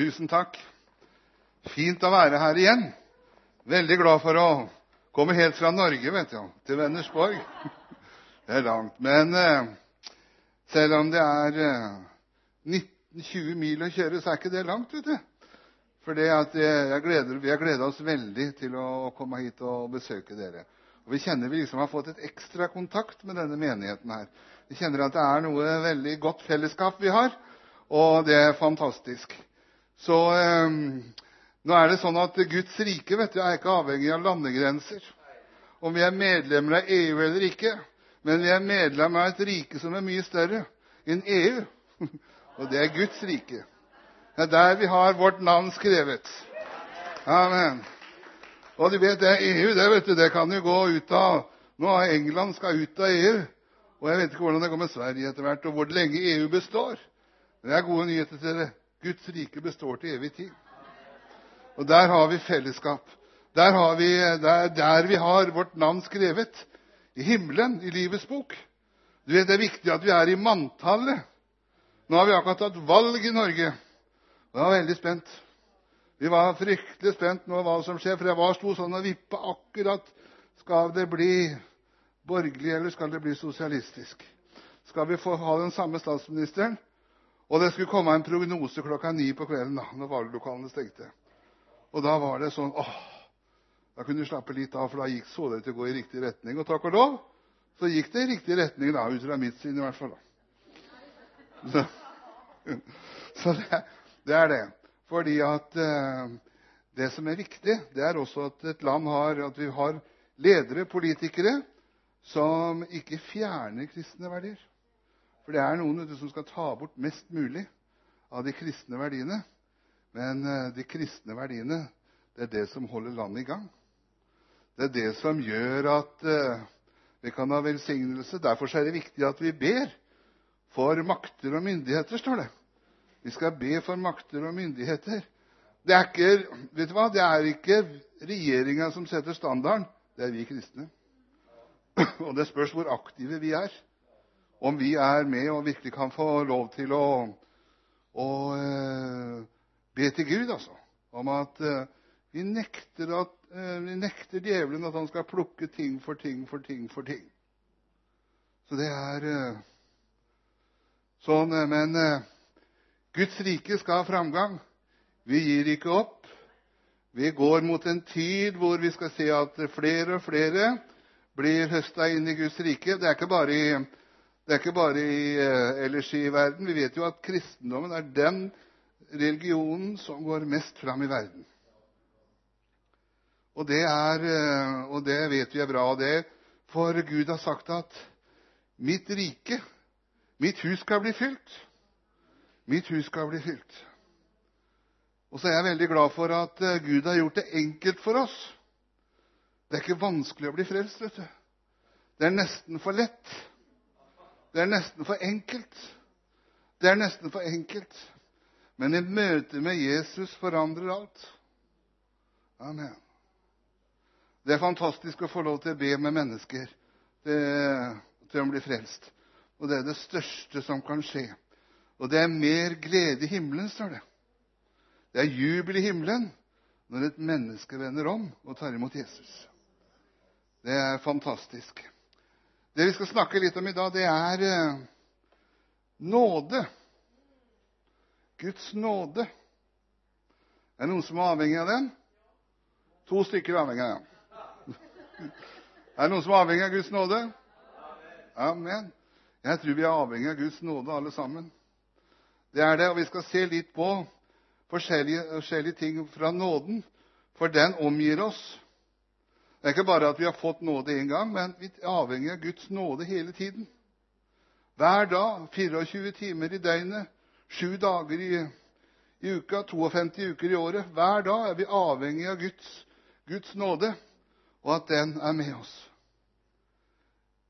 Tusen takk. Fint å være her igjen. Veldig glad for å komme helt fra Norge vet du, til Vennersborg. Det er langt. Men eh, selv om det er eh, 19-20 mil å kjøre, så er ikke det langt. vet du. For gleder, Vi har gleda oss veldig til å komme hit og besøke dere. Og Vi kjenner vi liksom har fått et ekstra kontakt med denne menigheten her. Vi kjenner at det er noe veldig godt fellesskap vi har, og det er fantastisk. Så eh, nå er det sånn at Guds rike vet du, er ikke avhengig av landegrenser. Om vi er medlemmer av EU eller ikke. Men vi er medlemmer av et rike som er mye større enn EU. Og det er Guds rike. Det er der vi har vårt navn skrevet. Amen. Og du vet, det EU det, vet du, det kan jo gå ut av Nå England skal ut av EU. Og jeg vet ikke hvordan det går med Sverige etter hvert, og hvor lenge EU består. Det er gode nyheter til dere. Guds rike består til evig tid. Og der har vi fellesskap. Der, har vi, der, der vi har vårt navn skrevet. I himmelen, i livets bok. Du vet, Det er viktig at vi er i manntallet. Nå har vi akkurat hatt valg i Norge. Og jeg var veldig spent. Vi var fryktelig spent nå hva som skjer, for jeg var sto sånn og vippa akkurat. Skal det bli borgerlig, eller skal det bli sosialistisk? Skal vi få ha den samme statsministeren? Og det skulle komme en prognose klokka ni på kvelden da når valglokalene stengte. Og da var det sånn åh, Da kunne du slappe litt av, for da så det ut til å gå i riktig retning. Og takk og lov så gikk det i riktig retning, da, ut fra mitt syn i hvert fall. Så, så det, det, er det. Fordi at eh, det som er viktig, det er også at et land har at vi har ledere, politikere, som ikke fjerner kristne verdier. For det er noen som skal ta bort mest mulig av de kristne verdiene. Men eh, de kristne verdiene, det er det som holder landet i gang. Det er det som gjør at uh, vi kan ha velsignelse. Derfor er det viktig at vi ber for makter og myndigheter, står det. Vi skal be for makter og myndigheter. Det er ikke, vet du hva? Det er ikke regjeringa som setter standarden, det er vi kristne. Og det spørs hvor aktive vi er. Om vi er med og virkelig kan få lov til å, å uh, be til Gud, altså. Om at uh, vi, nekter at, uh, vi nekter djevelen at han skal plukke ting for ting for ting for ting. Så det er sånn. Men Guds rike skal ha framgang. Vi gir ikke opp. Vi går mot en tid hvor vi skal se at flere og flere blir høsta inn i Guds rike. Det er ikke bare i, ikke bare i uh, ellers i verden. Vi vet jo at kristendommen er den religionen som går mest fram i verden. Og det, er, uh, og det vet vi er bra. det, For Gud har sagt at mitt rike, mitt hus, skal bli fylt. Mitt hus skal bli fylt. Og så er jeg veldig glad for at eh, Gud har gjort det enkelt for oss. Det er ikke vanskelig å bli frelst. vet du. Det er nesten for lett. Det er nesten for enkelt. Det er nesten for enkelt. Men et møte med Jesus forandrer alt. Amen. Det er fantastisk å få lov til å be med mennesker til, å bli frelst. Og det er det største som kan skje. Og det er mer glede i himmelen, står det. Det er jubel i himmelen når et menneske vender om og tar imot Jesus. Det er fantastisk. Det vi skal snakke litt om i dag, det er eh, nåde. Guds nåde. Er det noen som er avhengig av den? To stykker er avhengig av den. Er det noen som er avhengig av Guds nåde? Amen. Jeg tror vi er avhengig av Guds nåde, alle sammen. Det er det, og vi skal se litt på forskjellige, forskjellige ting fra nåden, for den omgir oss. Det er ikke bare at vi har fått nåde én gang, men vi er avhengig av Guds nåde hele tiden. Hver dag, 24 timer i døgnet, sju dager i, i uka, 52 uker i året. Hver dag er vi avhengig av Guds, Guds nåde, og at den er med oss.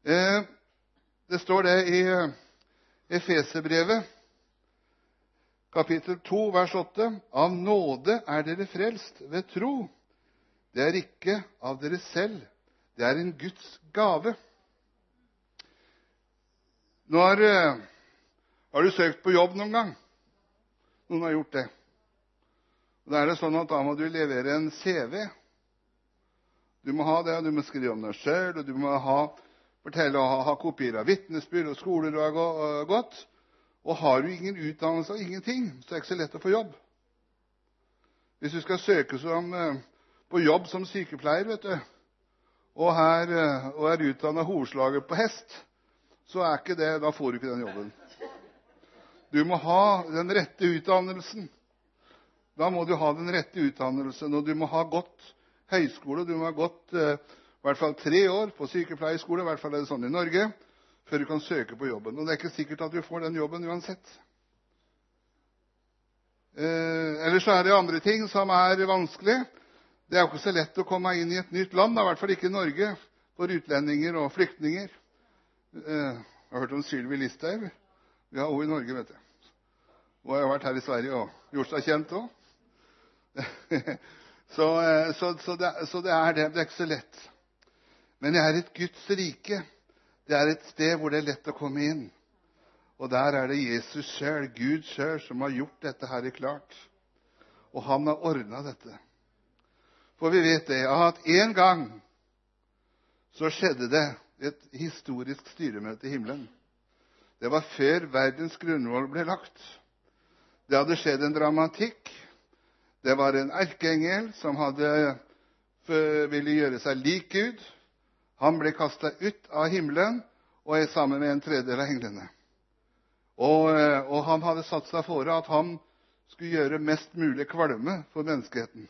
Eh, det står det i eh, Efeserbrevet kapittel 2, vers 8. Av nåde er dere frelst ved tro. Det er ikke av dere selv. Det er en Guds gave. Når, uh, har du søkt på jobb noen gang? Noen har gjort det. Da er det sånn at da må du levere en CV. Du må ha det, og du må skrive om deg sjøl, og du må ha, fortelle og ha, kopier av vitnesbyrd og skoler du har gått. Og har du ingen utdannelse og ingenting, så er det ikke så lett å få jobb. Hvis du skal søke som, på jobb som sykepleier, vet du, her, og er utdanna hovslager på hest, så er ikke det, da får du ikke den jobben. Du må ha den rette utdannelsen. Da må du ha den rette utdannelsen, og du må ha gått høyskole. Du må ha gått eh, i hvert fall tre år på sykepleierskole, i hvert fall er det sånn i Norge, før du kan søke på jobben. Og det er ikke sikkert at du får den jobben uansett. Eh, ellers er det andre ting som er vanskelig. Det er jo ikke så lett å komme inn i et nytt land, i hvert fall ikke i Norge, for utlendinger og flyktninger. Eh, jeg har hørt om Sylvi Listhaug. Vi har henne i Norge, vet du. Hun har vært her i Sverige og gjort seg kjent òg. så, eh, så, det, er det. Det er ikke så lett. Men det er et Guds rike. Det er et sted hvor det er lett å komme inn. Og der er det Jesus sjøl, Gud sjøl, som har gjort dette her klart. Og han har ordna dette. For vi vet det at en gang så skjedde det et historisk styremøte i himmelen. Det var før verdens grunnvoll ble lagt. Det hadde skjedd en dramatikk. Det var en erkeengel som hadde, ville gjøre seg lik Gud. Han ble kasta ut av himmelen og er sammen med en tredjedel av englene. Og, og, han hadde satt seg fore at han skulle gjøre mest mulig kvalme for menneskeheten.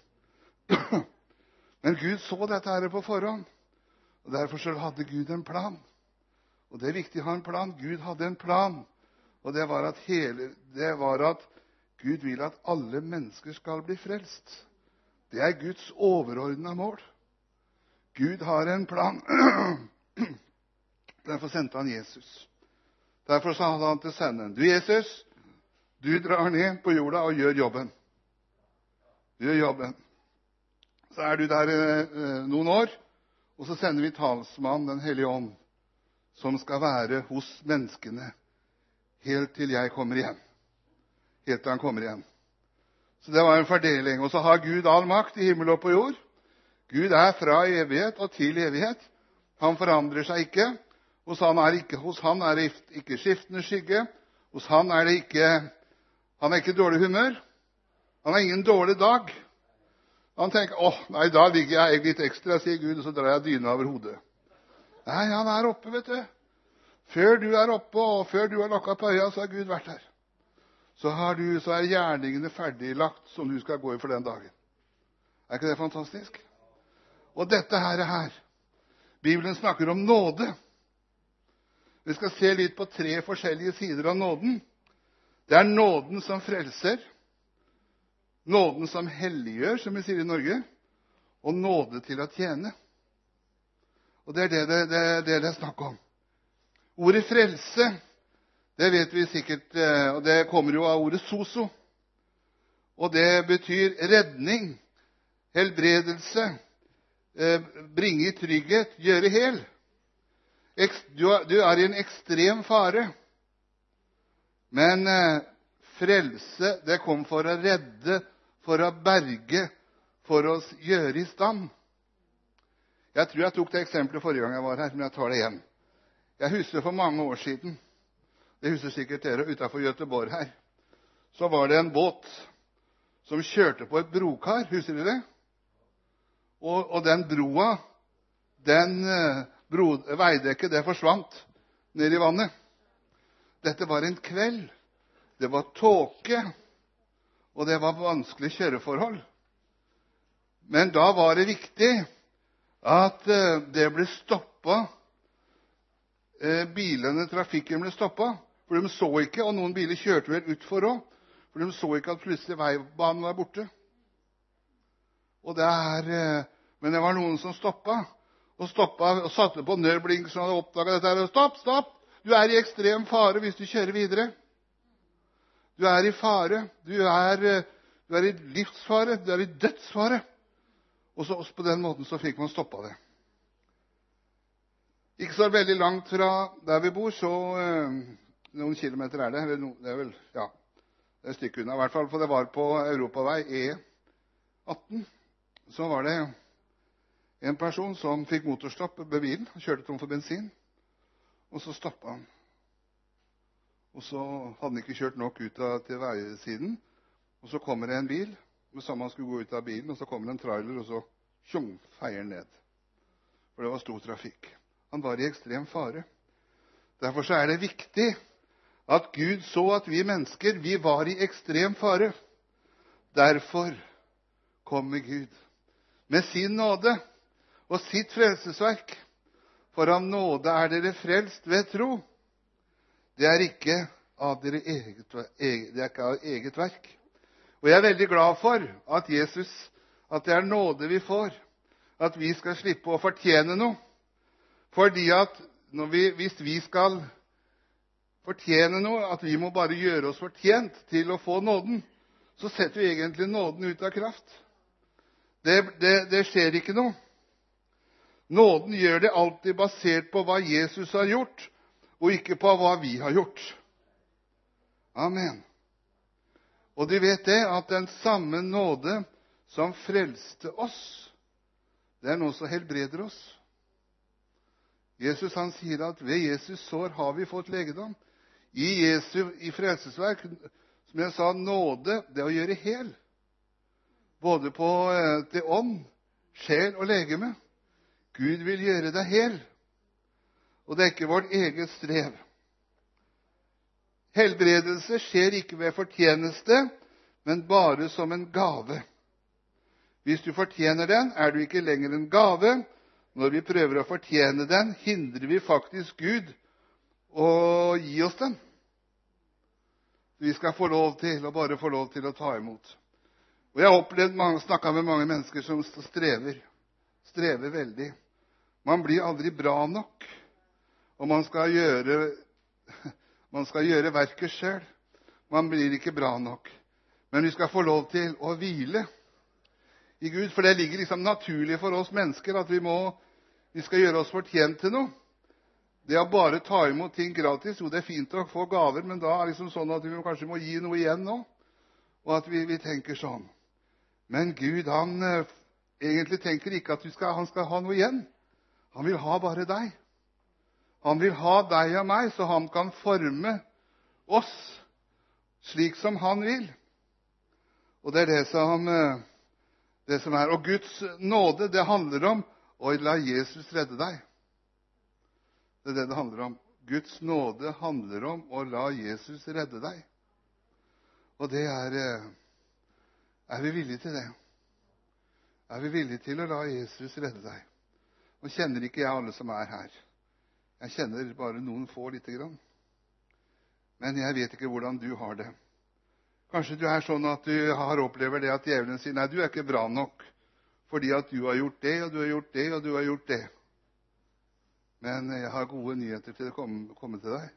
Men Gud så dette her på forhånd. og Derfor hadde Gud en plan. Og det er viktig å ha en plan. Gud hadde en plan. Og det var hele, det var at Gud vil at alle mennesker skal bli frelst. Det er Guds overordna mål. Gud har en plan. Derfor sendte han Jesus. Derfor sa han til senderen, du Jesus, du drar ned på jorda og gjør jobben. Gjør jobben. Så er du der eh, noen år, og så sender vi talsmannen Den hellige ånd som skal være hos menneskene helt til jeg kommer igjen. Helt til han kommer igjen. Så det var en fordeling. Og så har Gud all makt i himmel og på jord. Gud er fra evighet og til evighet. Han forandrer seg ikke. Hos han er, ikke, hos han er det ikke skiftende skygge. Hos han er det ikke Han er ikke dårlig humør. Han har ingen dårlig dag. Han tenker åh, nei, da ligger jeg litt ekstra', sier Gud, og så drar jeg dyna over hodet. Nei, han er oppe, vet du. Før du er oppe, og før du har lukka på øya, så har Gud vært her. Så, du, så er gjerningene ferdiglagt som du skal gå i for den dagen. Er ikke det fantastisk? Og dette her, er her Bibelen snakker om nåde. Vi skal se litt på tre forskjellige sider av nåden. Det er nåden som frelser, nåden som helliggjør, som vi sier i Norge, og nåde til å tjene. Og det er det det, det, det er snakk om. Ordet frelse, det vet vi sikkert, eh, og det kommer jo av ordet soso. Og det betyr redning, helbredelse, eh, bringe i trygghet, gjøre hel. Du er i en ekstrem fare. Men eh, frelse, det kom for å redde, for å berge, for å gjøre i stand. Jeg tror jeg tok det eksempelet forrige gang jeg var her, men jeg tar det igjen. Jeg husker for mange år siden det husker sikkert dere, utafor Göteborg her, så var det en båt som kjørte på et brokar. Husker dere det? Og, og den broa, den eh, bro, veidekket, det forsvant ned i vannet. Dette var en kveld. Det var tåke, og det var vanskelige kjøreforhold. Men da var det viktig at eh, eh, trafikken ble stoppa. For de så ikke, og noen biler kjørte vel utfor ikke at plutselig veibanen var borte. Eh, men det var noen som stoppa, og satte på nødblinken så hadde oppdaga dette. Stopp, stopp! Du er i ekstrem fare hvis du kjører videre. Du er i fare. Du er, du er i livsfare. Du er i dødsfare. Og så På den måten så fikk man stoppa det. Ikke så veldig langt fra der vi bor, så eh, Noen kilometer er det. Eller no, det er vel ja, det er et stykke unna. I hvert fall, for det var på europavei E 18 så var det en person som fikk motorstopp ved bilen. Kjørte tom for bensin. Og så stoppa han. Og så hadde han ikke kjørt nok ut av, til veisiden. Og så kommer det en bil. Det samme han skulle gå ut av bilen, og så kommer det en trailer, og så tjong, feier han ned. For det var stor trafikk. Han var i ekstrem fare. Derfor så er det viktig at Gud så at vi mennesker vi var i ekstrem fare. Derfor kommer Gud med sin nåde og sitt frelsesverk. For av nåde er dere frelst ved tro. Det er ikke av dere eget, er verk. Og jeg er veldig glad for at Jesus, at det er nåde vi får. At vi skal slippe å fortjene noe. Fordi vi, hvis vi skal fortjene noe, at vi må bare gjøre oss fortjent til å få nåden, så setter vi egentlig nåden ut av kraft. Det skjer ikke noe. Nåden gjør det alltid basert på hva Jesus har gjort, og ikke på hva vi har gjort. Amen. Og de vet det, at den samme nåde som frelste oss, det er noe som helbreder oss. Jesus han sier at ved Jesus sår har vi fått legedom. I Jesu i frelsesverk, som jeg sa, nåde, det å gjøre hel. Både på, eh, til ånd, sjel og legeme. Gud vil gjøre deg hel. Og det er ikke vårt eget strev. Helbredelse skjer ikke ved fortjeneste, men bare som en gave. Hvis du fortjener den, er du ikke lenger en gave. Når vi prøver å fortjene den, hindrer vi faktisk Gud å gi oss den. Vi skal få lov til og bare få lov til å ta imot. Og Jeg har opplevd mange, snakka med mange mennesker som strever. Strever veldig. Man blir aldri bra nok. Og man skal gjøre, verket sjøl. Man blir ikke bra nok. Men vi skal få lov til å hvile i Gud, for det ligger liksom naturlig for oss mennesker at vi, må, vi skal gjøre oss fortjent til noe. Det å bare ta imot ting gratis Jo, det er fint å få gaver, men da er det liksom sånn at vi kanskje må gi noe igjen nå. Og at vi, vi tenker sånn. Men Gud han eh, egentlig tenker ikke at skal, han skal ha noe igjen. Han vil ha bare deg. Han vil ha deg og meg, så han kan forme oss slik som han vil. Og det er det som, eh, det som er. Og Guds nåde, det handler om å la Jesus redde deg. Det er det det handler om. Guds nåde handler om å la Jesus redde deg. Og det er eh, er vi villige til det? Er vi villige til å la Jesus redde deg? Nå kjenner ikke jeg alle som er her. Jeg kjenner bare noen få lite grann. Men jeg vet ikke hvordan du har det. Kanskje du er sånn at du har opplever det at djevelen sier nei, du er ikke bra nok fordi at du har gjort det, og du har gjort det, og du har gjort det. Men jeg har gode nyheter til å komme, komme til deg.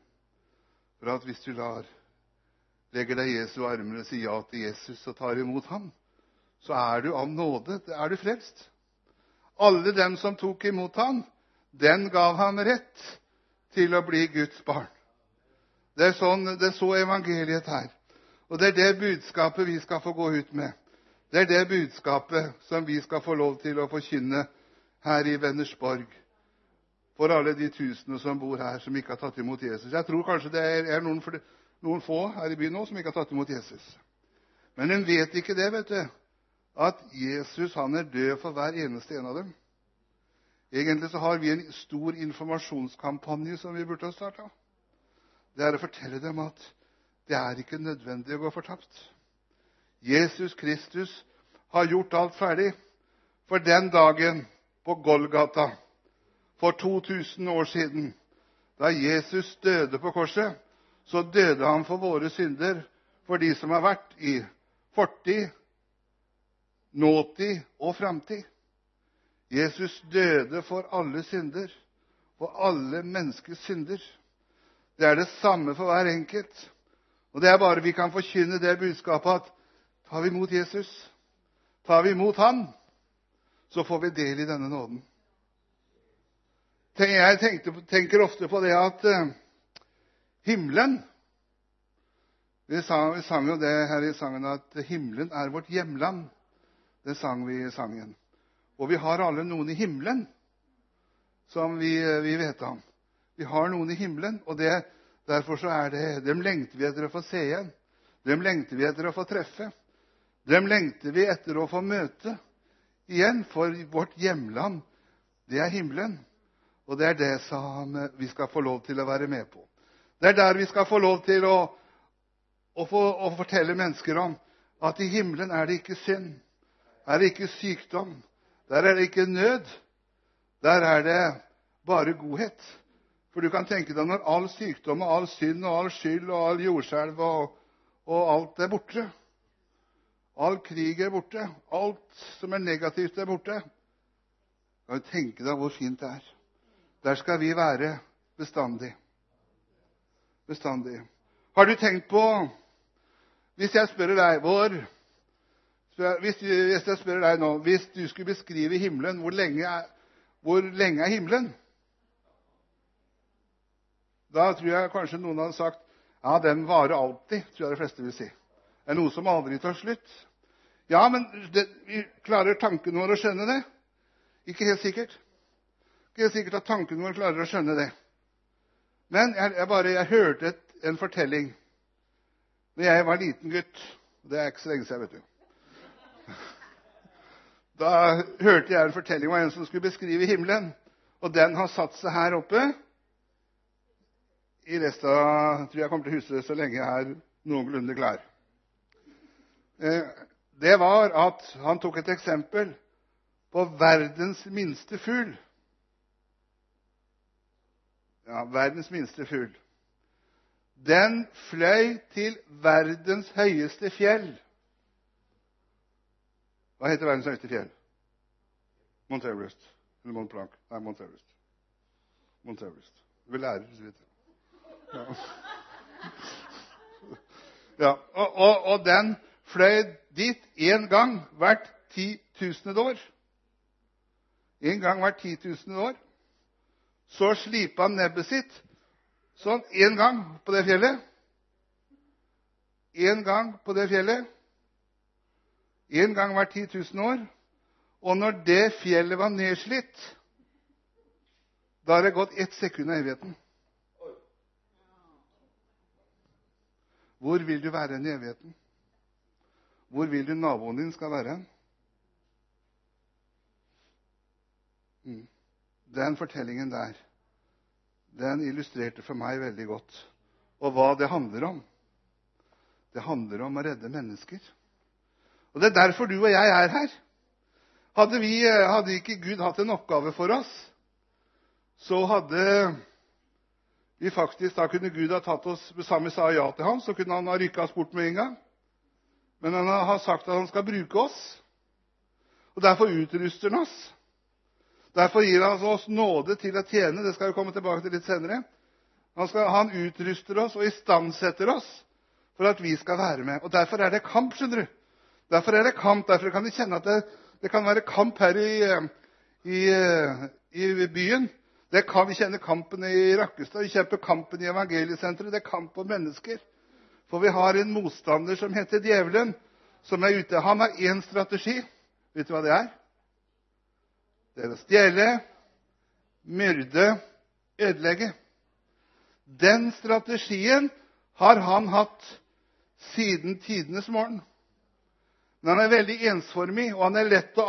For at hvis du lar legger deg i Jesu armer og sier ja til Jesus og tar imot ham, så er du av nåde. er du frelst. Alle dem som tok imot ham, den gav ham rett til å bli Guds barn. Det er, sånn, det er så evangeliet her. Og det er det budskapet vi skal få gå ut med. Det er det budskapet som vi skal få lov til å forkynne her i Vennersborg for alle de tusener som bor her, som ikke har tatt imot Jesus. Jeg tror kanskje det er, noen noen få her i byen nå som ikke har tatt imot Jesus. Men en vet ikke det, vet du, at Jesus han er død for hver eneste en av dem. Egentlig så har vi en stor informasjonskampanje som vi burde ha starta. Det er å fortelle dem at det er ikke nødvendig å gå fortapt. Jesus Kristus har gjort alt ferdig. For den dagen på Golgata for 2000 år siden, da Jesus døde på korset, så døde han for våre synder, for de som har vært i fortid, nåtid og framtid. Jesus døde for alle synder, for alle menneskers synder. Det er det samme for hver enkelt. Og det er bare vi kan forkynne det budskapet at tar vi imot Jesus, tar vi imot Han, så får vi del i denne nåden. Jeg tenkte, tenker ofte på det at eh, himmelen. Vi sang, vi sang jo det her i sangen at himmelen er vårt hjemland. Det sang vi i sangen. Og vi har alle noen i himmelen som vi, vi vet om. Vi har noen i himmelen, og det, derfor er det Dem lengter vi etter å få se igjen. Dem lengter vi etter å få treffe. Dem lengter vi etter å få møte igjen, for vårt hjemland, det er himmelen. Og det er det som vi skal få lov til å være med på. Det er der vi skal få lov til å, å, få, å fortelle mennesker om at i himmelen er det ikke synd, er det ikke sykdom, der er det ikke nød. Der er det bare godhet. For du kan tenke deg når all sykdom og all synd og all skyld og all jordskjelv og, og alt er borte All krig er borte. Alt som er negativt, er borte. Kan du tenke deg hvor fint det er? Der skal vi være bestandig. Bestandig. Har du tenkt på Hvis jeg spør deg hvor hvis, jeg spør deg nå Hvis du skulle beskrive himmelen, hvor lenge er, himmelen? Da tror jeg kanskje noen hadde sagt ja, den varer alltid. tror jeg de fleste vil si. Det er noe som aldri tar slutt. Ja, men klarer tanken vår å skjønne det? Ikke helt sikkert. Ikke helt sikkert at tanken vår klarer å skjønne det. Men jeg, bare, jeg hørte en fortelling da jeg var liten gutt. Det er ikke så lenge siden. Da hørte jeg en fortelling om en som skulle beskrive himmelen. Og den har satt seg her oppe. I resten av, tror jeg kommer til huset så lenge jeg er noenlunde klar. Eh, det var at han tok et eksempel på verdens minste fugl. Ja, verdens minste fugl. Den fløy til verdens høyeste fjell. Hva heter verdens høyeste fjell? Mount Everest. Eller Mount Blanc. Nei, Mount Everest. Mount Everest. Du vil så vidt. Ja. ja. Og, og, og den fløy dit én gang hvert titusende år. En gang hvert titusende år. Så slipa han nebbet sitt sånn én gang på det fjellet. Én gang på det fjellet. Én gang hvert titusende år. Og når det fjellet var nedslitt, da har det gått ett sekund av evigheten. Hvor vil du være i evigheten? Hvor vil du naboen din skal være? Mm. Den fortellingen der den illustrerte for meg veldig godt og hva det handler om. Det handler om å redde mennesker. Og Det er derfor du og jeg er her. Hadde, vi, hadde ikke Gud hatt en oppgave for oss, så hadde vi faktisk, Da kunne Gud ha tatt oss Sammen sa ja til ham, så kunne han ha rykka oss bort med en gang. Men han har sagt at han skal bruke oss. Og Derfor utruster han oss. Derfor gir han oss nåde til å tjene. Det skal vi komme tilbake til litt senere. Han, skal, han utruster oss og istandsetter oss for at vi skal være med. Og Derfor er det kamp. skjønner du. Derfor er det kamp. Derfor kan vi kjenne at det, kan være kamp her i, i, i byen. Kan Vi kjenner kampen i Rakkestad, vi kjemper kampen i evangeliesenteret. Det er kamp om mennesker. For vi har en motstander som heter djevelen, som er ute. Han har én strategi. Vet du hva det er? Det er å stjele, myrde, ødelegge. Den strategien har han hatt siden tidenes morgen. Men han er veldig ensformig, og han er lett å,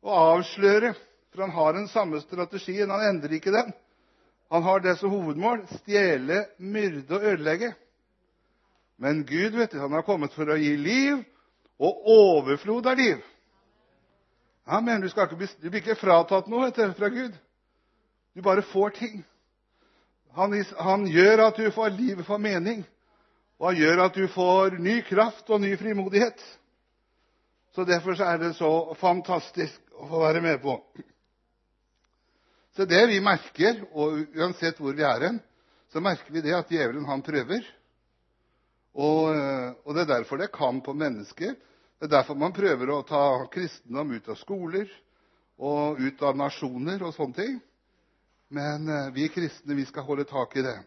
å avsløre. For han har den samme strategien. Han endrer ikke den. Han har det som hovedmål stjele, myrde og ødelegge. Men Gud vet du, han har kommet for å gi liv og overflod av liv. Amen. Du, blir ikke fratatt noe fra Gud. Du bare får ting. Han, gjør at du får livet får mening, og han gjør at du får ny kraft og ny frimodighet. Så Derfor er det så fantastisk å få være med på. Så det vi merker, og uansett hvor vi er så merker vi det at djevelen han prøver. Og, eh, det er derfor det kamp om mennesker. Det er derfor man prøver å ta kristendom ut av skoler og ut av nasjoner og sånne ting. Men eh, vi kristne vi skal holde tak i det.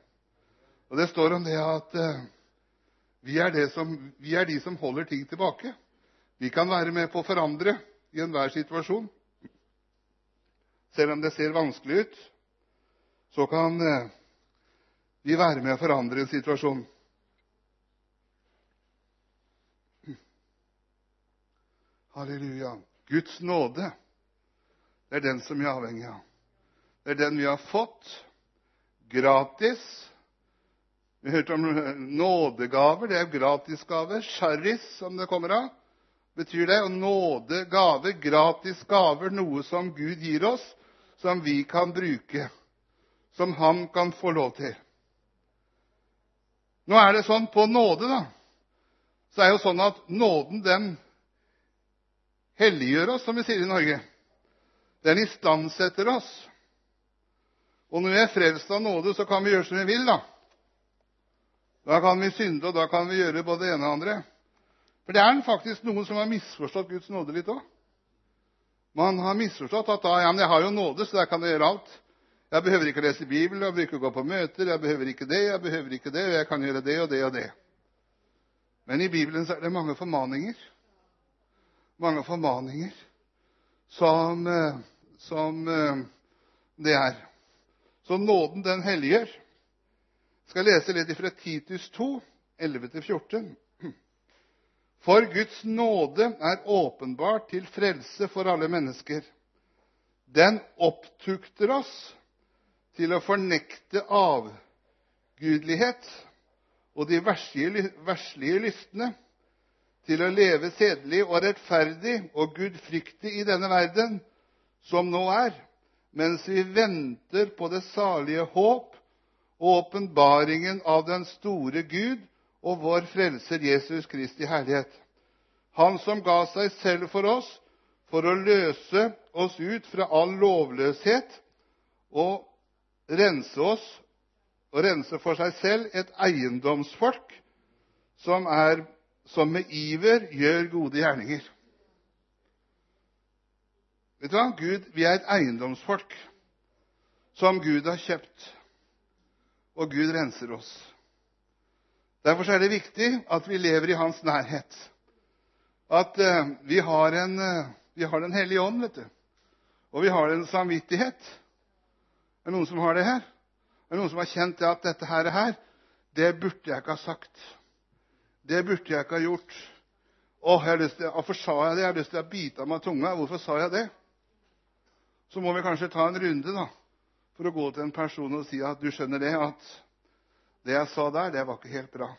Og Det står om det at eh, vi er, de som holder ting tilbake. Vi kan være med på å forandre i enhver situasjon. Selv om det ser vanskelig ut, så kan eh, vi være med å forandre en situasjon. Halleluja. Guds nåde, er den som vi er avhengig av. Det er den vi har fått gratis. Vi hørte om nådegaver. Det er gratisgaver. Charis, som det kommer av, betyr det. Og nåde, gaver, gratis gaver, noe som Gud gir oss, som vi kan bruke. Som Han kan få lov til. Nå er det sånn på nåde, da, så er det jo sånn at nåden, den helliggjør oss, som vi sier i Norge. Den istandsetter oss. Og når vi er frelst av nåde, så kan vi gjøre som vi vil, da. Da kan vi synde, og da kan vi gjøre både det ene og det andre. For det er faktisk noen som har misforstått Guds nåde litt òg. Man har misforstått at da, ja, men jeg har jo nåde, så der kan jeg gjøre alt. Jeg behøver ikke lese Bibelen, jeg behøver ikke gå på møter, jeg behøver ikke det, jeg behøver ikke det, og jeg kan gjøre det og det og det. Men i Bibelen så er det mange formaninger mange formaninger som, eh, som eh, det er. Så nåden, den helliggjør. Skal lese litt fra Titus 2, 11-14. For Guds nåde er åpenbart til frelse for alle mennesker. Den opptukter oss til å fornekte avgudelighet og de verslige lystne til å leve sedelig og rettferdig og gudfryktig i denne verden som nå er, mens vi venter på det salige håp og åpenbaringen av den store Gud og vår Frelser Jesus Kristi herlighet. Han som ga seg selv for oss for å løse oss ut fra all lovløshet og rense oss og rense for seg selv et eiendomsfolk som er som med iver gjør gode gjerninger. Vet du hva? Gud, Vi er et eiendomsfolk som Gud har kjøpt, og Gud renser oss. Derfor er det viktig at vi lever i Hans nærhet. At uh, vi, har en, uh, vi har Den hellige ånd, vet du. Og vi har en samvittighet. Er noen som har det her? Er noen som har kjent det at dette her, det burde jeg ikke ha sagt? Det burde jeg ikke ha gjort. Åh, Hvorfor sa jeg det? Jeg har lyst til å bite av meg tunga. Hvorfor sa jeg det? Så må vi kanskje ta en runde da, for å gå til en person og si at du skjønner det, at det jeg sa der, det var ikke helt bra.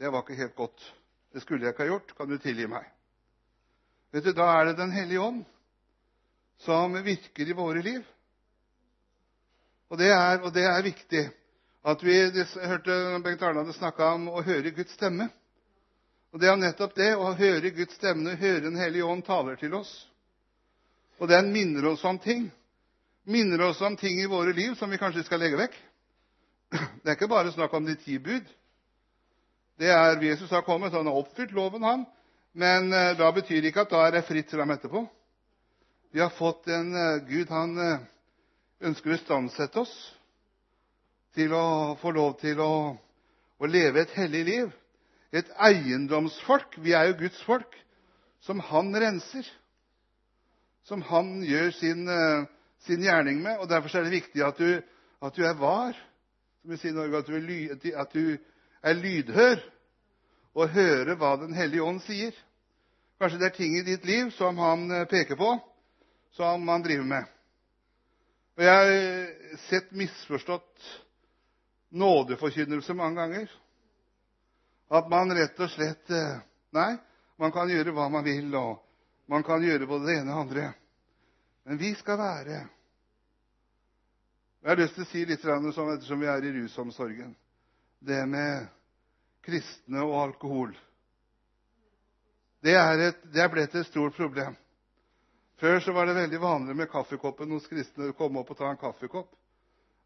Det var ikke helt godt. Det skulle jeg ikke ha gjort. Kan du tilgi meg? Vet du, Da er det Den hellige ånd som virker i våre liv. Og det er, og det er viktig at vi hørte Bengt Arne snakke om å høre Guds stemme. Og Det er nettopp det å høre Guds stemme, høre Den hellige ånd taler til oss. Og den minner oss om ting. Minner oss om ting i våre liv som vi kanskje skal legge vekk. Det er ikke bare snakk om de ti bud. Det er Jesus har kommet, han har oppfylt loven. Men uh, da betyr det ikke at da er det fritt fram etterpå. Vi har fått en uh, Gud han uh, ønsker å istandsette oss til å få lov til å, leve et hellig liv. Et eiendomsfolk. Vi er jo Guds folk. Som han renser. Som han gjør sin, eh, sin gjerning med. og Derfor er det viktig at du, er var. Som vi sier i Norge, at du, er, lydhør og hører hva Den hellige ånd sier. Kanskje det er ting i ditt liv som han eh, peker på, som han driver med. Og Jeg har sett misforstått nådeforkynnelse mange ganger. At man rett og slett eh, Nei, man kan gjøre hva man vil, og man kan gjøre både det ene og det andre. Men vi skal være Jeg har lyst til å si litt sånn ettersom vi er i rusomsorgen. Det med kristne og alkohol. Det er, blitt et stort problem. Før så var det veldig vanlig med kaffekoppen hos kristne. å komme opp og ta en kaffekopp.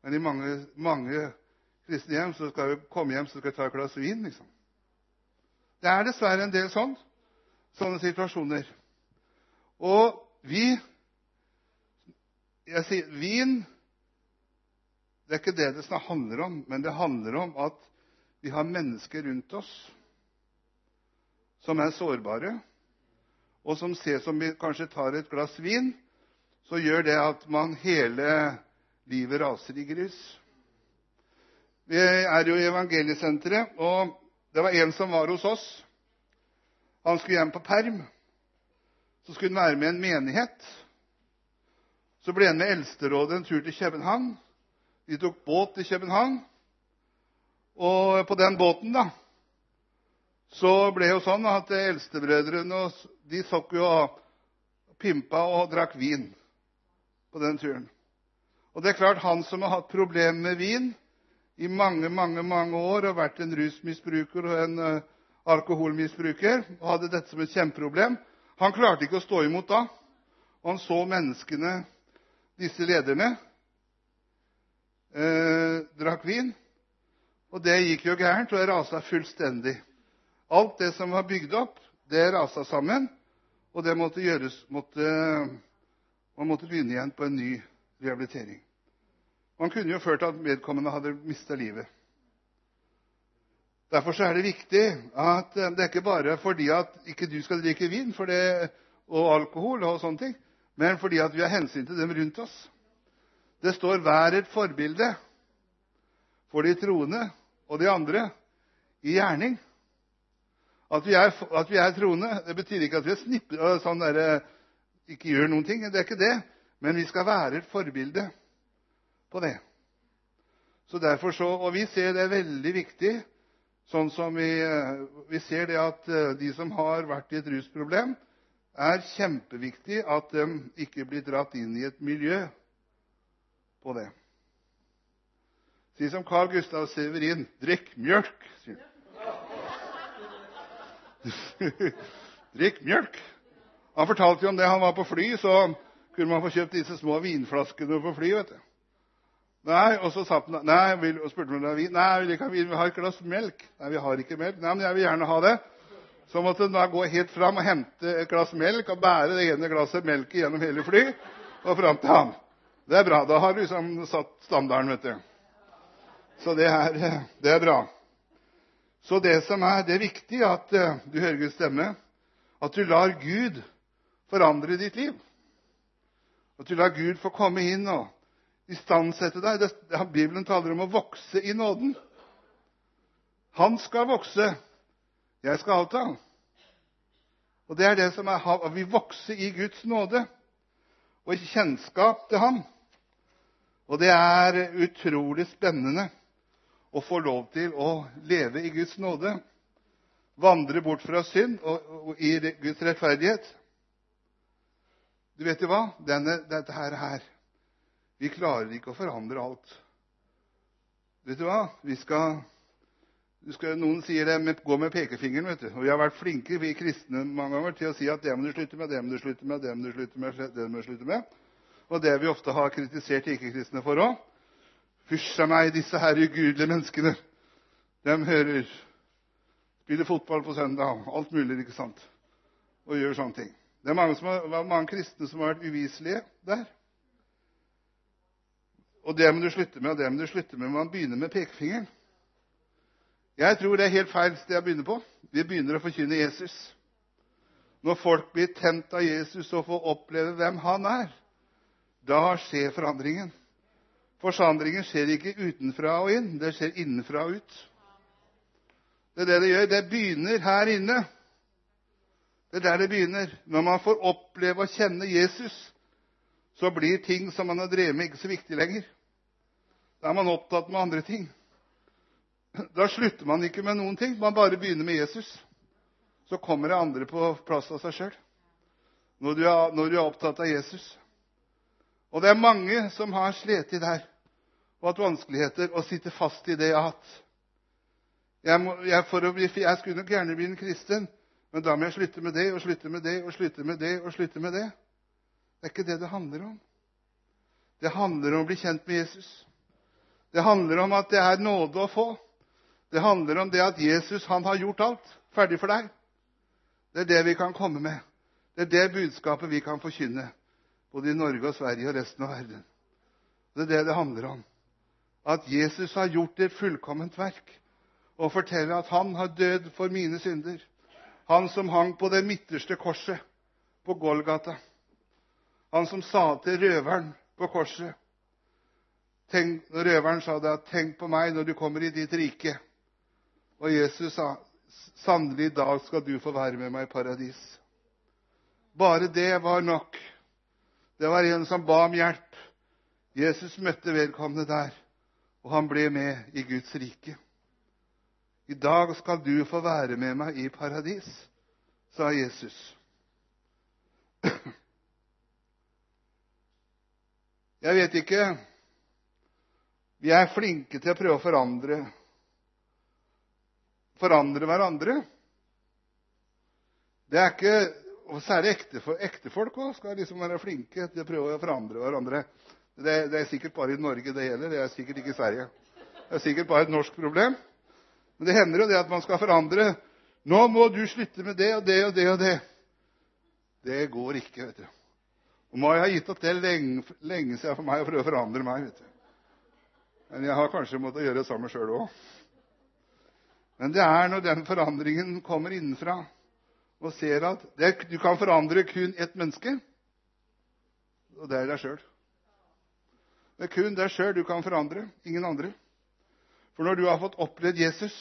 Men i mange kristne hjem, så skal vi komme hjem så skal vi ta et glass vin. liksom. Det er dessverre en del sånn, sånne situasjoner. Og vi jeg sier, Vin det er ikke det det handler om, men det handler om at vi har mennesker rundt oss som er sårbare, og som ser som vi kanskje tar et glass vin, så gjør det at man hele livet raser i grus. Vi er jo i evangeliesenteret, og det var en som var hos oss. Han skulle hjem på perm. Så skulle han være med i en menighet. Så ble han med Eldsterådet en tur til København. De tok båt til København. Og på den båten da, så ble det jo sånn at eldstebrødrene de jo og pimpa og drakk vin på den turen. Og det er klart, han som har hatt problemer med vin i mange, mange, mange år og vært en rusmisbruker og en uh, alkoholmisbruker og hadde dette som et kjempeproblem, han klarte ikke å stå imot da. Han så menneskene, disse lederne, drakk vin. Og det gikk jo gærent, og det rasa fullstendig. Alt det som var bygd opp, det rasa sammen, og det måtte gjøres Man måtte begynne igjen på en ny rehabilitering. Man kunne jo ført at vedkommende hadde mista livet. Derfor er det viktig at det er ikke bare fordi at ikke du skal drikke vin det, og alkohol og sånne ting, men fordi at vi har hensyn til dem rundt oss. Det står 'vær et forbilde' for de troende og de andre i gjerning. At vi er, troende, det betyr ikke at vi er snippe, sånn der, ikke gjør noen ting. Det er ikke det. Men vi skal være et forbilde på det. Så derfor så, Og vi ser det er veldig viktig, sånn som vi, vi ser det at de som har vært i et rusproblem, er kjempeviktig at de ikke blir dratt inn i et miljø på det. Si som Carl Gustav Severin drikk mjølk. drikk mjølk. Han fortalte jo om det han var på fly, så kunne man få kjøpt disse små vinflaskene på fly. vet du. Nei, Og så satt han, nei, vil, og spurte om det var vin. Nei, vi vil ikke ha vin, vi har et glass melk. Nei, vi har ikke melk. Nei, men jeg vil gjerne ha det. Så måtte han da gå helt fram og hente et glass melk og bære det ene glasset melk gjennom hele fly og fram til han. Det er bra. Da har du liksom satt standarden, vet du. Så det er, det er, bra. Så det som er, det er viktig at eh, du hører Guds stemme, at du lar Gud forandre ditt liv. At du lar Gud få komme inn og istandsette deg. Det, Bibelen taler om å vokse i nåden. Han skal vokse, jeg skal avta. Og det er det som er at vi vokser i Guds nåde og i kjennskap til Ham. Og det er utrolig spennende å få lov til å leve i Guds nåde. Vandre bort fra synd og, i Guds rettferdighet. Du vet jo hva? Dette her, Vi klarer ikke å forandre alt. Vet du hva? Noen sier det med, gå med pekefingeren. vet du. Og Vi har vært flinke vi kristne mange ganger til å si at det må du slutte med, det må du slutte med, det må du slutte med. det må du slutte med. Og det vi ofte har kritisert ikke-kristne for òg. Hysj a meg, disse her ugudelige menneskene. De hører Spiller fotball på søndag, alt mulig, ikke sant? Og gjør sånne ting. Det er mange kristne som har vært uviselige der. Og det må du slutte med, og det må du slutte med. Man begynner med pekefingeren. Jeg tror det er helt feil sted å begynne på. Vi begynner å forkynne Jesus. Når folk blir tent av Jesus og får oppleve hvem han er, da skjer forandringen. Forandringen skjer ikke utenfra og inn, det skjer innenfra og ut. Det er det det gjør. Det begynner her inne. Det er der det begynner. Når man får oppleve og kjenne Jesus, så blir ting som man har drevet med, ikke så viktig lenger. Da er man opptatt med andre ting. Da slutter man ikke med noen ting. Man bare begynner med Jesus. Så kommer det andre på plass av seg sjøl. Når, når, du er opptatt av Jesus. Og det er mange som har slitt der og hatt vanskeligheter og sitter fast i det jeg har hatt. Jeg, må, jeg, bli, jeg, skulle nok gjerne bli en kristen, men da må jeg slutte med det og slutte med det og slutte med det. og slutte med Det Det er ikke det det handler om. Det handler om å bli kjent med Jesus. Det handler om at det er nåde å få. Det handler om det at Jesus han har gjort alt ferdig for deg. Det er det vi kan komme med. Det er det budskapet vi kan forkynne, både i Norge og Sverige og resten av verden. Det er det det handler om at Jesus har gjort et fullkomment verk, og forteller at han har dødd for mine synder. Han som hang på det midterste korset på Golgata. Han som sa til røveren på korset tenk, røveren sa det, 'Tenk på meg når du kommer i ditt rike', og Jesus sa, 'Sannelig, i dag skal du få være med meg i paradis'. Bare det var nok. Det var en som ba om hjelp. Jesus møtte vedkommende der, og han ble med i Guds rike. I dag skal du få være med meg i paradis, sa Jesus. Jeg vet ikke Vi er flinke til å prøve å forandre forandre hverandre. Det er ikke og Særlig ektefolk også skal liksom være flinke til å prøve å forandre hverandre. Det, det, er sikkert bare i Norge det gjelder. Det er sikkert ikke i Sverige. Det er sikkert bare et norsk problem. Men det hender jo det at man skal forandre. 'Nå må du slutte med det og det og det og det.' Det går ikke, vet du. Og Mai har gitt opp det lenge, lenge siden for meg å prøve å forandre meg. vet du. Men jeg har kanskje måttet gjøre det samme sjøl òg. Men det er når den forandringen kommer innenfra, og ser at du kan forandre kun ett menneske, og det er deg sjøl. Det er kun deg sjøl du kan forandre, ingen andre. For når du har fått opplevd Jesus,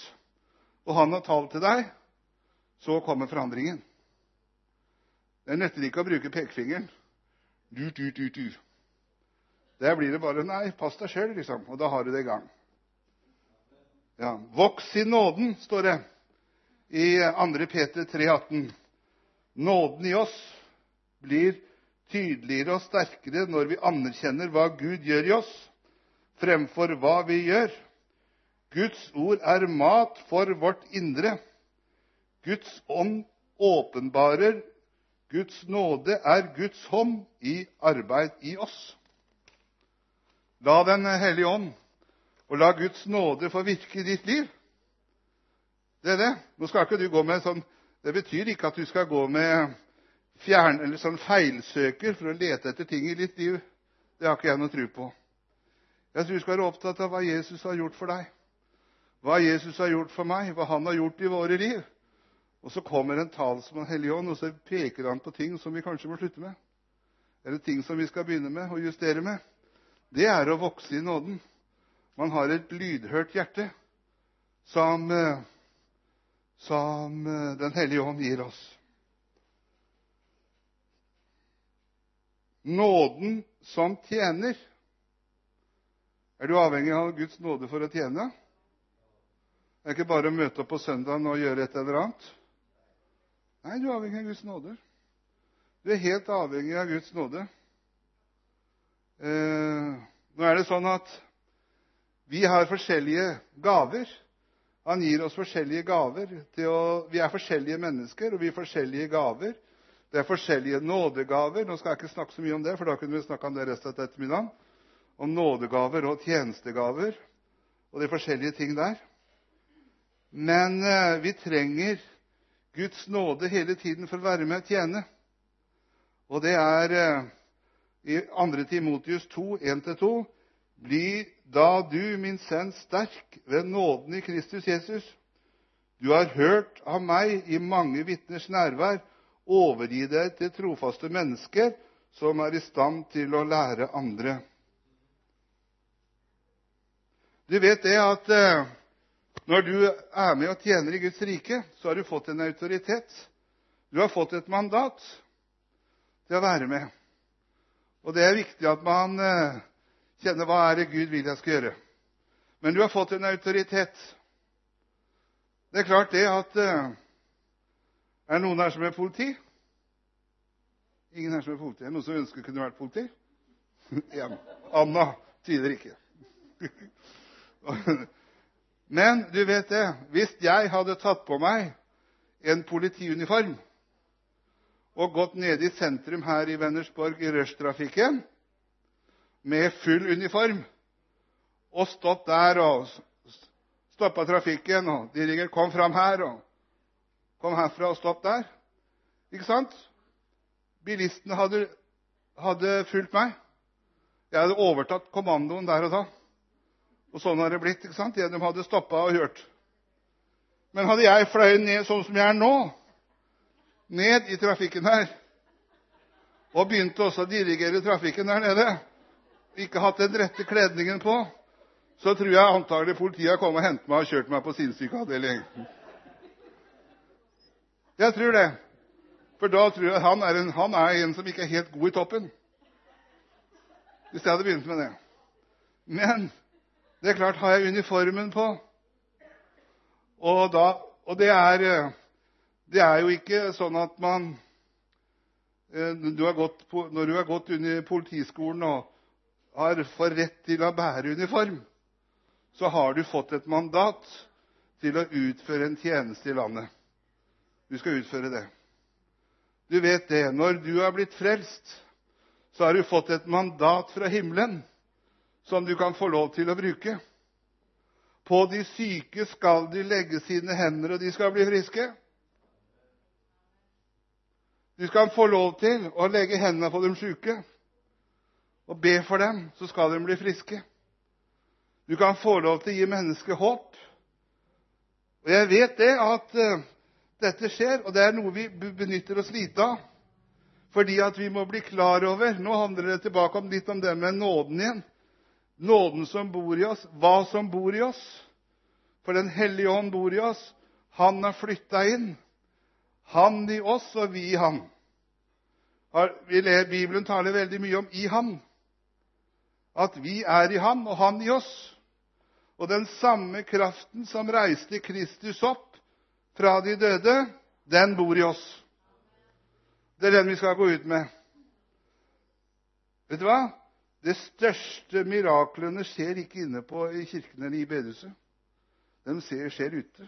og han har talt til deg, så kommer forandringen. Det nytter ikke å bruke pekefingeren. Du, du, du, du. Der blir det bare Nei, pass deg sjøl, liksom. Og da har du det i gang. Ja. Voks i nåden, står det i 2. Peter 3,18. Nåden i oss blir tydeligere og sterkere når vi anerkjenner hva Gud gjør i oss, fremfor hva vi gjør. Guds ord er mat for vårt indre. Guds ånd åpenbarer Guds nåde er Guds hånd i arbeid i oss. La Den hellige ånd og la Guds nåde få virke i ditt liv. Det er det. Nå skal ikke du gå med sånn, Det betyr ikke at du skal gå med eller sånn feilsøker for å lete etter ting i ditt liv. Det har ikke jeg noe tro på. Jeg tror du skal være opptatt av hva Jesus har gjort for deg hva Jesus har gjort for meg, hva han har gjort i våre liv. Og så kommer en talsmann Hellig Ånd, og peker han på ting som vi kanskje må slutte med. Eller ting som vi skal begynne med og justere med. Det er å vokse i nåden. Man har et lydhørt hjerte som, eh, som eh, Den hellige ånd gir oss. Nåden som tjener. Er du avhengig av Guds nåde for å tjene? Det er ikke bare å møte opp på søndagen og gjøre et eller annet. Nei, du er avhengig av Guds nåde. Du er helt avhengig av Guds nåde. Eh, nå er det sånn at vi har forskjellige gaver. Han gir oss forskjellige gaver. Å, vi er forskjellige mennesker, og vi har forskjellige gaver. Det er forskjellige nådegaver. Nå skal jeg ikke snakke så mye om det, for da kunne vi snakke om det resten av ettermiddagen. Om nådegaver og tjenestegaver og de forskjellige ting der. Men eh, vi trenger Guds nåde hele tiden for å være med og tjene. Og det er eh, i 2. Timotius 2, 1-2.: Bli da du, min sønn, sterk ved nåden i Kristus Jesus. Du har hørt av meg i mange vitners nærvær. Overgi deg til trofaste mennesker som er i stand til å lære andre. Du vet det at eh, når du er med og tjener i Guds rike, så har du fått en autoritet. Du har fått et mandat til å være med. Og det er viktig at man kjenner hva er det Gud vil jeg skal gjøre. Men du har fått en autoritet. Det er klart det at eh, Er det noen her som er politi? Ingen her som er politi? Er det noen som ønsker kunne vært politi? Anna tyder ikke. Men du vet det, hvis jeg hadde tatt på meg en politiuniform og gått nede i sentrum her i Vennersborg i rushtrafikken med full uniform og stått der og stoppa trafikken og de ringer 'Kom fram her', og 'Kom herfra', og stopp der. Ikke sant? Bilistene hadde, fulgt meg. Jeg hadde overtatt kommandoen der og da. Og sånn har det blitt. ikke sant? De hadde stoppa og hørt. Men hadde jeg fløyet ned sånn som jeg er nå, ned i trafikken her og begynte også å dirigere trafikken der nede, ikke hatt den rette kledningen på, så tror jeg antagelig politiet har kommet og hentet meg og kjørt meg på sinnssykeavdeling. Jeg tror det. For da tror jeg han er, en, han er en som ikke er helt god i toppen. Hvis jeg hadde begynt med det. Men det er klart, har jeg uniformen på Og, da, og det, er, det er jo ikke sånn at man du har gått, når du har gått under politiskolen og fått rett til å bære uniform, så har du fått et mandat til å utføre en tjeneste i landet. Du skal utføre det. Du vet det. Når du har blitt frelst, så har du fått et mandat fra himmelen som du kan få lov til å bruke. På de syke skal de legge sine hender, og de skal bli friske. Du skal få lov til å legge hendene på de og be for dem, så skal de bli friske. Du kan få lov til å gi mennesket håp. Og jeg vet det at uh, dette skjer, og det er noe vi benytter oss lite av. Fordi at vi må bli klar over Nå handler det tilbake om litt om det med nåden igjen. Nåden som bor i oss, hva som bor i oss. For Den hellige ånd bor i oss. Han har flytta inn. Han i oss og vi i ham. Bibelen taler veldig mye om 'i ham'. At vi er i ham og han i oss. Og den samme kraften som reiste Kristus opp fra de døde, den bor i oss. Det er den vi skal gå ut med. Vet du hva? De største miraklene skjer ikke inne på, i kirken eller i bedehuset. De skjer ute.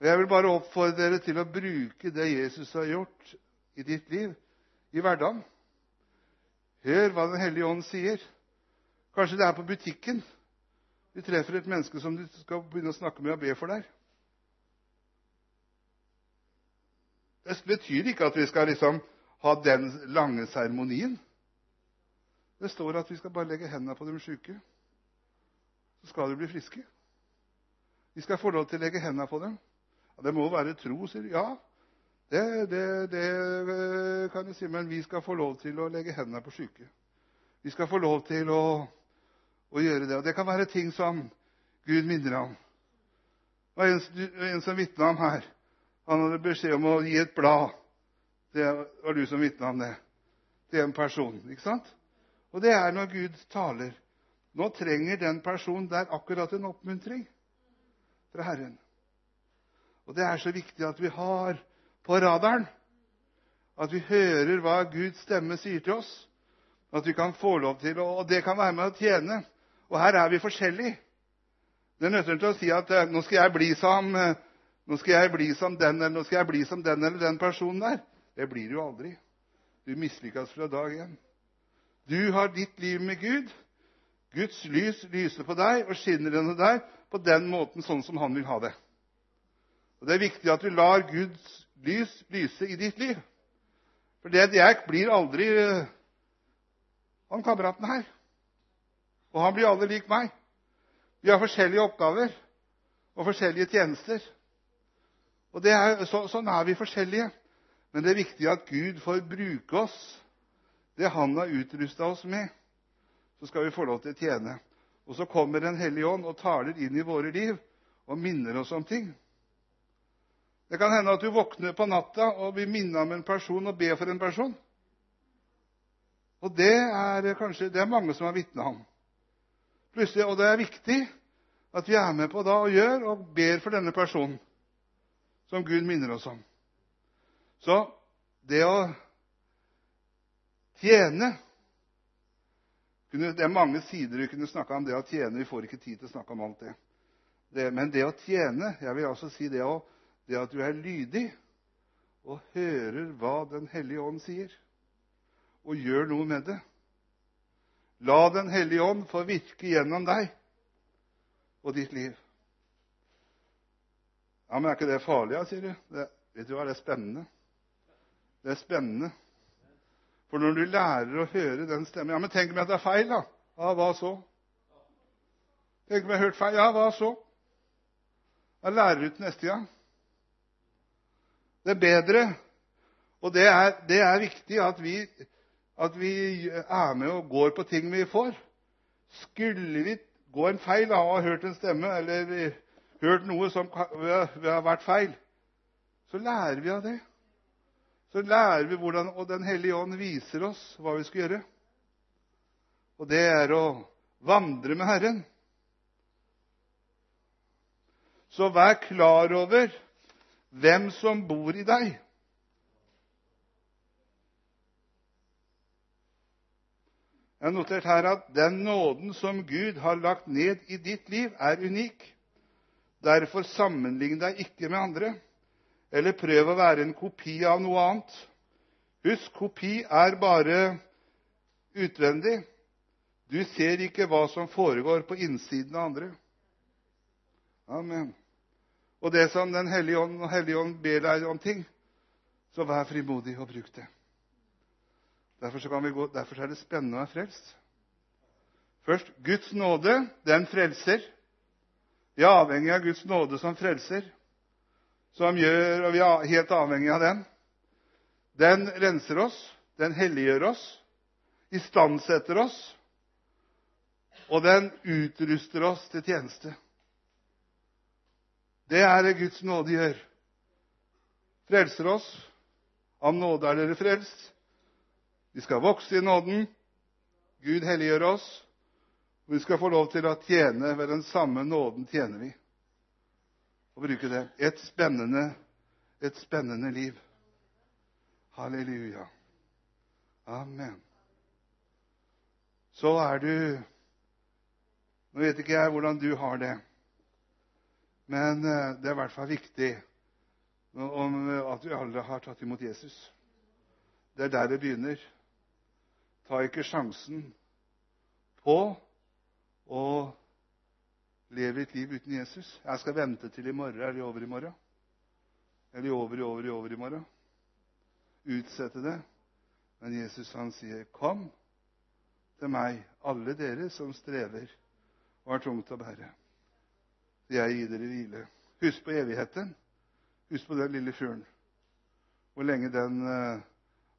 Og Jeg vil bare oppfordre dere til å bruke det Jesus har gjort i ditt liv, i hverdagen. Hør hva Den hellige ånd sier. Kanskje det er på butikken du treffer et menneske som du skal begynne å snakke med og be for deg. Det betyr ikke at vi skal liksom ha den lange seremonien. Det står at vi skal bare legge hendene på de syke. Så skal de bli friske. Vi skal få lov til å legge hendene på dem. Det må være tro, sier de. Ja, det, det, det, eh, kan jeg si, men vi skal få lov til å legge hendene på syke. Vi skal få lov til å, å gjøre det. Og det kan være ting som Gud minner om. Det var en, en som vitna om her. Han hadde beskjed om å gi et blad. Det var du som vitna om det. Til en person. ikke sant? Og det er når Gud taler. Nå trenger den personen der akkurat en oppmuntring fra Herren. Og det er så viktig at vi har på radaren at vi hører hva Guds stemme sier til oss. At vi kan få lov til, Og det kan være med å tjene. Og her er vi forskjellige. Det nytter til å si at eh, nå skal jeg bli som eh, nå skal jeg bli som den eller nå skal jeg bli som den eller den personen der. Det blir du aldri. Du mislykkes fra dag én. Du har ditt liv med Gud. Guds lys lyser på deg og skinner gjennom deg på den måten sånn som han vil ha det. Og Det er viktig at du lar Guds lys lyse i ditt liv. For jeg blir aldri uh, han kameraten her. Og han blir aldri lik meg. Vi har forskjellige oppgaver og forskjellige tjenester. Og så, Sånn er vi forskjellige. Men det er viktig at Gud får bruke oss, det Han har utrusta oss med. Så skal vi få lov til å tjene. Og så kommer Den hellige ånd og taler inn i våre liv og minner oss om ting. Det kan hende at du våkner på natta og blir minnet om en person og ber for en person. Og det er kanskje det er mange som har vitna om. Det er viktig at vi er med på og ber for denne personen som Gud minner oss om. Så det å tjene Det er mange sider vi kunne snakka om det å tjene. Vi får ikke tid til å snakke om alt det men det å tjene Jeg vil altså si det å det at du er lydig og hører hva Den hellige ånd sier, og gjør noe med det. La Den hellige ånd få virke gjennom deg og ditt liv. Ja, Men er ikke det farlig, da, sier du? Det, vet du hva, det er spennende. Det er spennende. For når du lærer å høre den stemmen Ja, men tenk om jeg tar feil, da? Ja, hva så? Tenk om jeg har hørt feil? Ja, hva så? Jeg lærer ut neste gang. Det bedre. Og det er, viktig at vi, er med og går på ting vi får. Skulle vi gå en feil ha hørt en stemme eller hørt noe som har vært feil, så lærer vi av det. Så lærer vi hvordan Og Den hellige ånd viser oss hva vi skal gjøre. Og det er å vandre med Herren. Så vær klar over hvem som bor i deg. Jeg har notert her at den nåden som Gud har lagt ned i ditt liv, er unik. Derfor sammenlign deg ikke med andre, eller prøv å være en kopi av noe annet. Husk, kopi er bare utvendig. Du ser ikke hva som foregår på innsiden av andre. Amen. Og det som Den hellige ånd, ber deg om ting, så vær frimodig og bruk det. Derfor, derfor, er det spennende å være frelst. Først Guds nåde, den frelser. Vi er avhengig av Guds nåde som frelser, som gjør, og vi er helt avhengig av den. Den renser oss, den helliggjør oss, istandsetter oss, og den utruster oss til tjeneste. Det er det Guds nåde gjør. Frelser oss. Av nåde er dere frelst. Vi skal vokse i nåden. Gud helliggjør oss. Vi skal få lov til å tjene ved den samme nåden tjener vi. Og bruke det. Et spennende, et spennende liv. Halleluja. Amen. Så er du Nå vet ikke jeg hvordan du har det, men eh, det er i hvert fall viktig at vi alle har tatt imot Jesus. Det er der det begynner. Ta ikke sjansen på å leve et liv uten Jesus. Jeg skal vente til i morgen eller i morgen. Eller over i over i over i morgen. Utsette det. Men Jesus han sier, 'Kom til meg, alle dere som strever og har tungt å bære.' Jeg gir dere hvile. Husk på evigheten. Husk på den lille fuglen. Hvor lenge eh,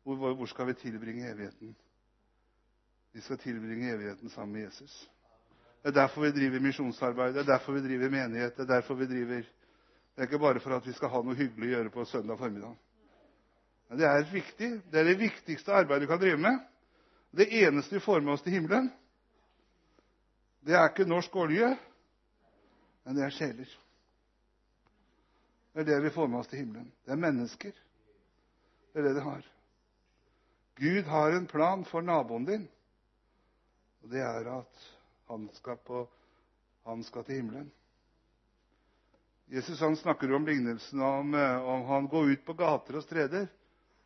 hvor, hvor skal vi tilbringe evigheten? Vi skal tilbringe evigheten sammen med Jesus. Det er derfor vi driver misjonsarbeid, det er derfor vi driver menighet. Det er derfor vi driver Det er ikke bare for at vi skal ha noe hyggelig å gjøre på søndag formiddag. Men det er viktig. Det er det viktigste arbeidet du kan drive med. Det eneste vi får med oss til himmelen, det er ikke norsk olje, men det er sjeler. Det er det vi får med oss til himmelen. Det er mennesker. Det er det det har. Gud har en plan for naboen din. Og det er at han skal, på, han skal til himmelen. Jesus han snakker om lignelsen om, eh, om han går ut på gater og streder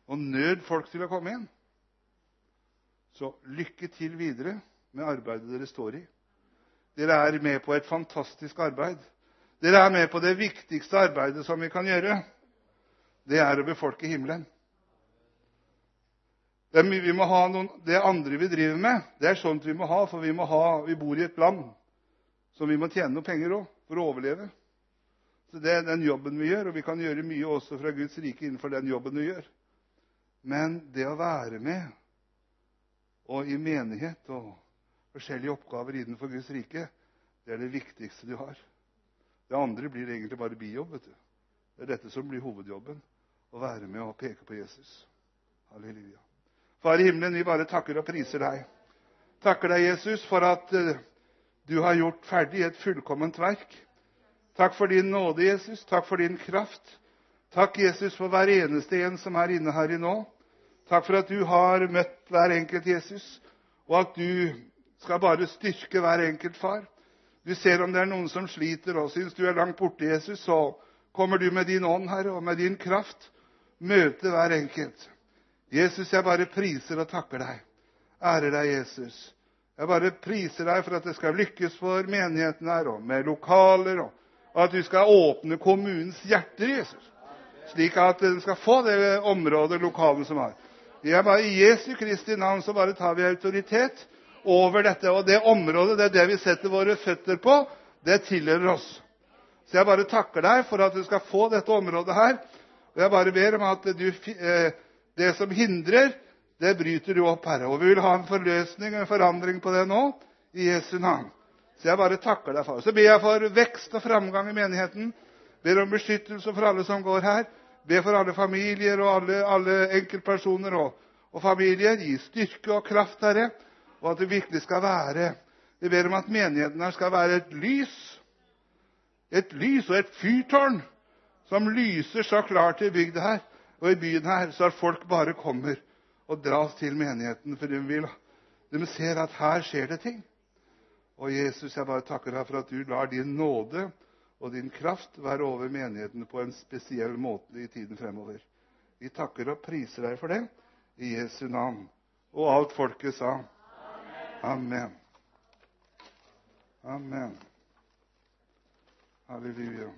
og nød folk til å komme inn. Så lykke til videre med arbeidet dere står i. Dere er med på et fantastisk arbeid. Dere er med på det viktigste arbeidet som vi kan gjøre. Det er å befolke himmelen. Det, noen, det andre vi driver med, det er sånt vi må ha, for vi, ha, vi bor i et land som vi må tjene noen penger òg for å overleve. Så Det er den jobben vi gjør, og vi kan gjøre mye også fra Guds rike innenfor den jobben vi gjør. Men det å være med og i menighet og forskjellige oppgaver innenfor Guds rike, det er det viktigste du har. Det andre blir egentlig bare bijobb. Det er dette som blir hovedjobben. Å være med og peke på Jesus. Halleluja. Far i himmelen, vi bare takker og priser deg. Takker deg, Jesus, for at eh, du har gjort ferdig et fullkomment verk. Takk for din nåde, Jesus. Takk for din kraft. Takk, Jesus, for hver eneste en som er inne her i nå. Takk for at du har møtt hver enkelt Jesus, og at du skal bare styrke hver enkelt far. Du ser om det er noen som sliter og syns du er langt borte, Jesus, så kommer du med din ånd, Herre, og med din kraft møte hver enkelt. Jesus, jeg bare priser og takker deg. Ærer deg, Jesus. Jeg bare priser deg for at det skal lykkes for menigheten her, og med lokaler, og at du skal åpne kommunens hjerter, Jesus. Slik at den skal få det området, lokalet som har. Jeg bare, I Jesu Kristi navn så bare tar vi autoritet over dette. Og det området, det er det vi setter våre føtter på, det tilhører oss. Så jeg bare takker deg for at du skal få dette området her. Og jeg bare ber om at eh, det som hindrer, det bryter du opp, Herre. Og vi vil ha en forløsning og en forandring på det nå, i Jesu navn. Så jeg bare takker deg for Så ber jeg for vekst og framgang i menigheten. Ber om beskyttelse for alle som går her. Ber for alle familier og alle, alle enkeltpersoner og, og familier. Gi styrke og kraft, Herre, og at det virkelig skal være Vi ber om at menigheten her skal være et lys. Et lys og et fyrtårn som lyser så klart i bygda her og i byen her, så folk bare kommer og dras til menigheten. For de, vil, de ser at her skjer det ting. Og Jesus, jeg bare takker deg for at du lar din nåde og din kraft være over menigheten på en spesiell måte i tiden fremover. Vi takker og priser deg for det i Jesu navn. Og alt folket sa Amen. Amen. Halleluja.